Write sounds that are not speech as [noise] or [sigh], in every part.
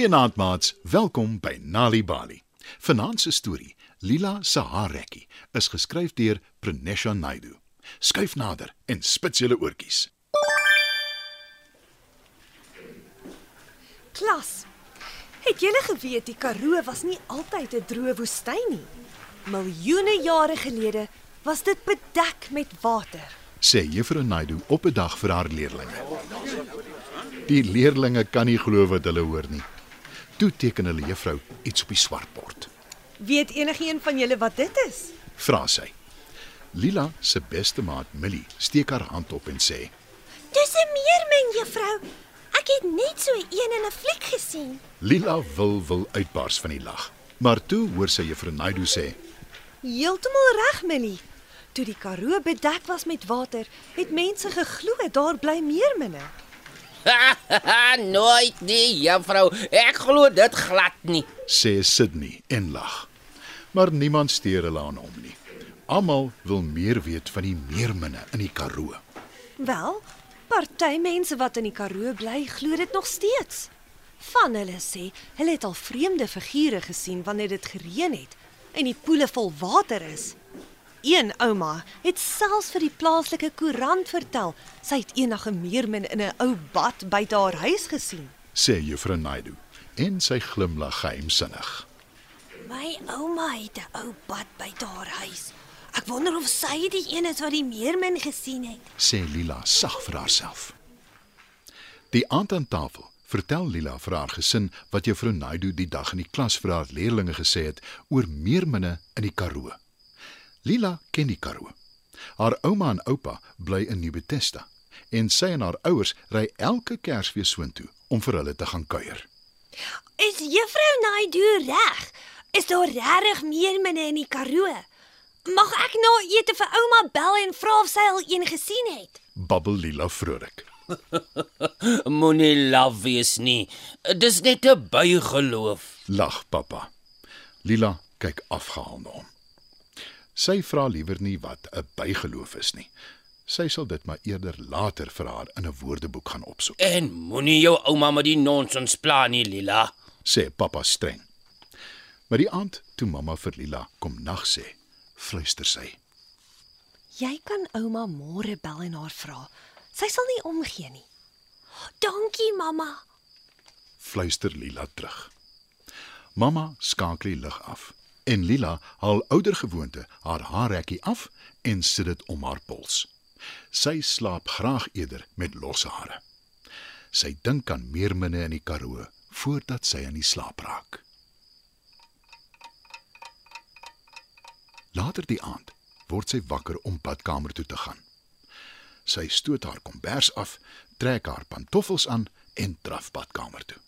Goeienaand maats, welkom by Nali Bali. Vanaand se storie, Lila se haarrekkie, is geskryf deur Pranesha Naidu. Skuif nader en spits julle oortjies. Klas. Het julle geweet die Karoo was nie altyd 'n droë woestyn nie. Miljoene jare gelede was dit bedek met water. Sê Juffrou Naidu op 'n dag vir haar leerlinge. Die leerlinge kan nie glo wat hulle hoor nie. Toe teken hulle juffrou iets op die swartbord. Weet enigiemand van julle wat dit is? Vra sy. Lila se beste maat Millie steek haar hand op en sê: Dis 'n meermin, juffrou. Ek het net so een in 'n fliek gesien. Lila wil wil uitbars van die lag. Maar toe hoor sy Juffrou Naidu sê: Heeltemal reg, Millie. Toe die Karoo bedek was met water, het mense geglo daar bly meerminne. [laughs] Nooit nie, juffrou. Ek glo dit glad nie. sê Sydney en lag. Maar niemand steur hulle aan hom nie. Almal wil meer weet van die meerminne in die Karoo. Wel, party mense wat in die Karoo bly, glo dit nog steeds. Van hulle sê hulle het al vreemde figure gesien wanneer dit gereën het en die poele vol water is. Een ouma het selfs vir die plaaslike koerant vertel sy het eendag 'n meermin in 'n ou bad buite haar huis gesien. sê Juffrou Naidu en sy glimlag geheimsinnig. My ouma het 'n ou bad buite haar huis. Ek wonder of sy die een is wat die meermin gesien het. sê Lila sag vir haarself. Die aand aan tafel vertel Lila vir haar gesin wat Juffrou Naidu die dag in die klas vir haar leerlinge gesê het oor meerminne in die Karoo. Lila ken die Karoo. Haar ouma en oupa bly in Nieuw-Bethesda en sy en haar ouers ry elke Kersfees soontoe om vir hulle te gaan kuier. Is juffrou Naidu reg? Is daar regtig meerminne in die Karoo? Mag ek na ete vir ouma bel en vra of sy al een gesien het? Babbel Lila vrolik. [laughs] Moenie laf wees nie. Dis net 'n bygeloof. Lag pappa. Lila kyk afgehaal na hom. Sy vra liewer nie wat 'n bygeloof is nie. Sy sal dit maar eerder later vir haar in 'n woordeboek gaan opsoek, En moenie jou ouma met die nonsens pla nie, Lila. sê pappa streng. Maar die aand toe mamma vir Lila kom nag sê, fluister sy. Jy kan ouma môre bel en haar vra. Sy sal nie omgee nie. Dankie mamma. Fluister Lila terug. Mamma skakel die lig af en Lila haal ouer gewoonte haar haarrekkie af en sit dit om haar pols. Sy slaap graag eerder met los hare. Sy dink aan meerminne in die Karoo voordat sy aan die slaap raak. Later die aand word sy wakker om badkamer toe te gaan. Sy stoot haar kombers af, trek haar pantoffels aan en draf badkamer toe.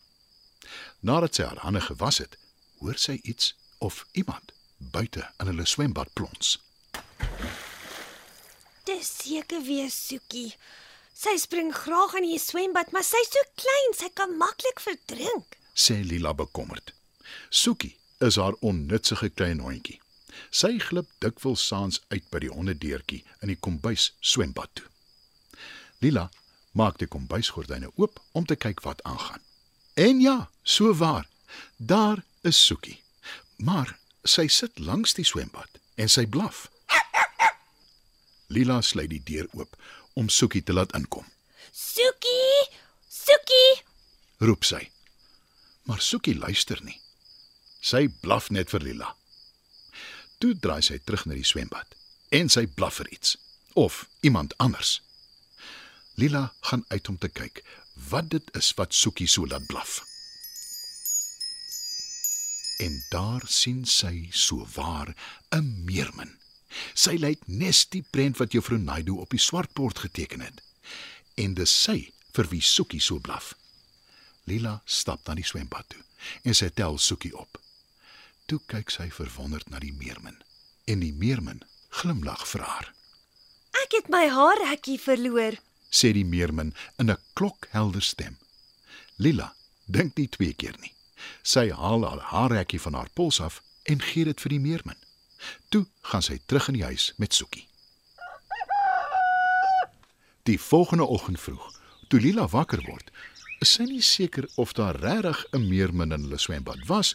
Nadat sy haar hande gewas het, hoor sy iets of iemand buite in hulle swembad plons. Dis seker weer Soekie. Sy spring graag in die swembad, maar sy's so klein, sy kan maklik verdrink. sê Lila bekommerd. Soekie is haar onnutsige klein hondjie. Sy glip dikwels saans uit by die hondedeurtjie in die kombuis swembad toe. Lila maak die kombuisgordyne oop om te kyk wat aangaan. En ja, so waar. Daar is Soekie. Maar sy sit langs die swembad en sy blaf. Lila sluit die deur oop om Soekie te laat inkom. Soekie! Soekie! roep sy. Maar Soekie luister nie. Sy blaf net vir Lila. Toe draai sy terug na die swembad en sy blaf vir iets of iemand anders. Lila gaan uit om te kyk wat dit is wat Soekie so laat blaf. En daar sien sy so waar 'n meermin. Sy lyk nes die prent wat juffrou Naidu op die swartbord geteken het. En dis sy vir wie Soekie so blaf. Lila stap na die swembad toe en sy tel Soekie op. Toe kyk sy verwonderd na die meermin en die meermin glimlag vir haar. Ek het my haarrekkie verloor. Sê die meermin in 'n klokhelder stem. Lila dink nie twee keer nie. Sy haal haar haarrekkie van haar pols af en gee dit vir die meermin. Toe gaan sy terug in die huis met Soekie. Die volgende oggend vroeg, toe Lila wakker word, is sy nie seker of daar regtig 'n meermin in hulle swembad was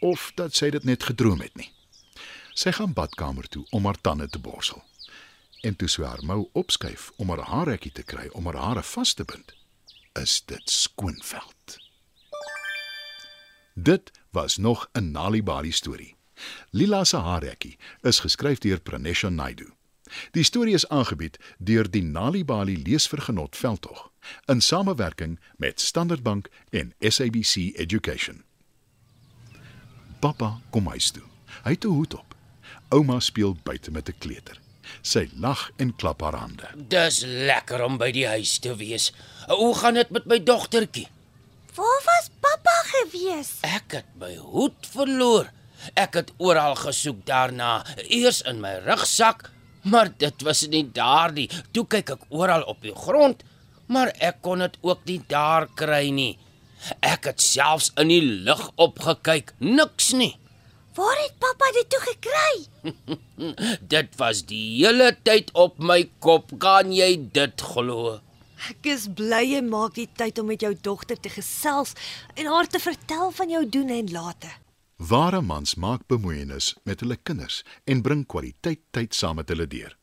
of dat sy dit net gedroom het nie. Sy gaan badkamer toe om haar tande te borsel. En toe sy haar mou opskuif om haar haarrekkie te kry om haar hare vas te bind, is dit skoonveld. Dit was nog 'n Nalibali storie. Lila se haarrekkie is geskryf deur Pranesha Naidu. Die storie is aangebied deur die Nalibali Leesvergenot Veldtog in samewerking met Standard Bank en SABC Education. Pappa kom huis toe. Hy het 'n hoed op. Ouma speel buite met 'n kleuter. Sy lag en klap haar hande. Dis lekker om by die huis te wees. Hoe gaan dit met my dogtertjie? Waar was pappa gewees? Ek het my hoed verloor. Ek het oral gesoek daarna, eers in my rugsak, maar dit was nie daar nie. Toe kyk ek oral op die grond, maar ek kon dit ook nie daar kry nie. Ek het selfs in die lug opgekyk, niks nie. Waar het pappa dit toe gekry? [laughs] Dit was die hele tyd op my kop, kan jy dit glo? Ek is bly jy maak die tyd om met jou dogter te gesels en haar te vertel van jou doen en late. Ware mans maak bemoeienis met hulle kinders en bring kwaliteit tyd saam met hulle deur.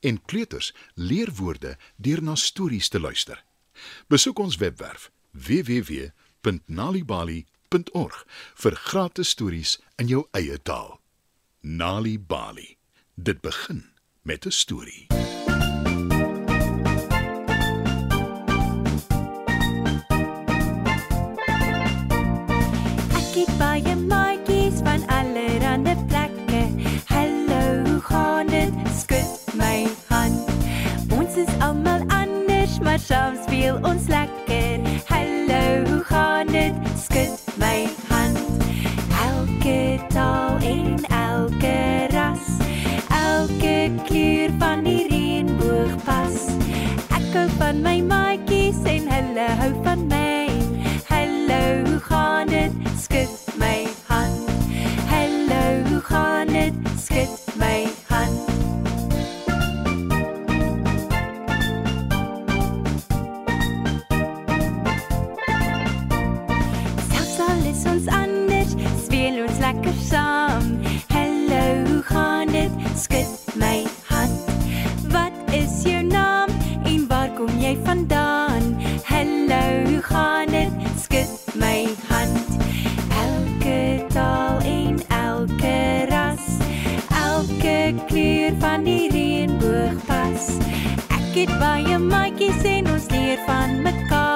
En kleuters leer woorde deur na stories te luister. Besoek ons webwerf www.nalibali.org vir gratis stories in jou eie taal. Nali Bali. Dit begin met 'n storie. Maar soms stap saam. Hallo, gaan dit? Skud my hand. Wat is jou naam en waar kom jy vandaan? Hallo, gaan dit? Skud my hand. Elke taal en elke ras, elke kleur van die reënboog pas. Ek het baie maatjies en ons leer van mekaar.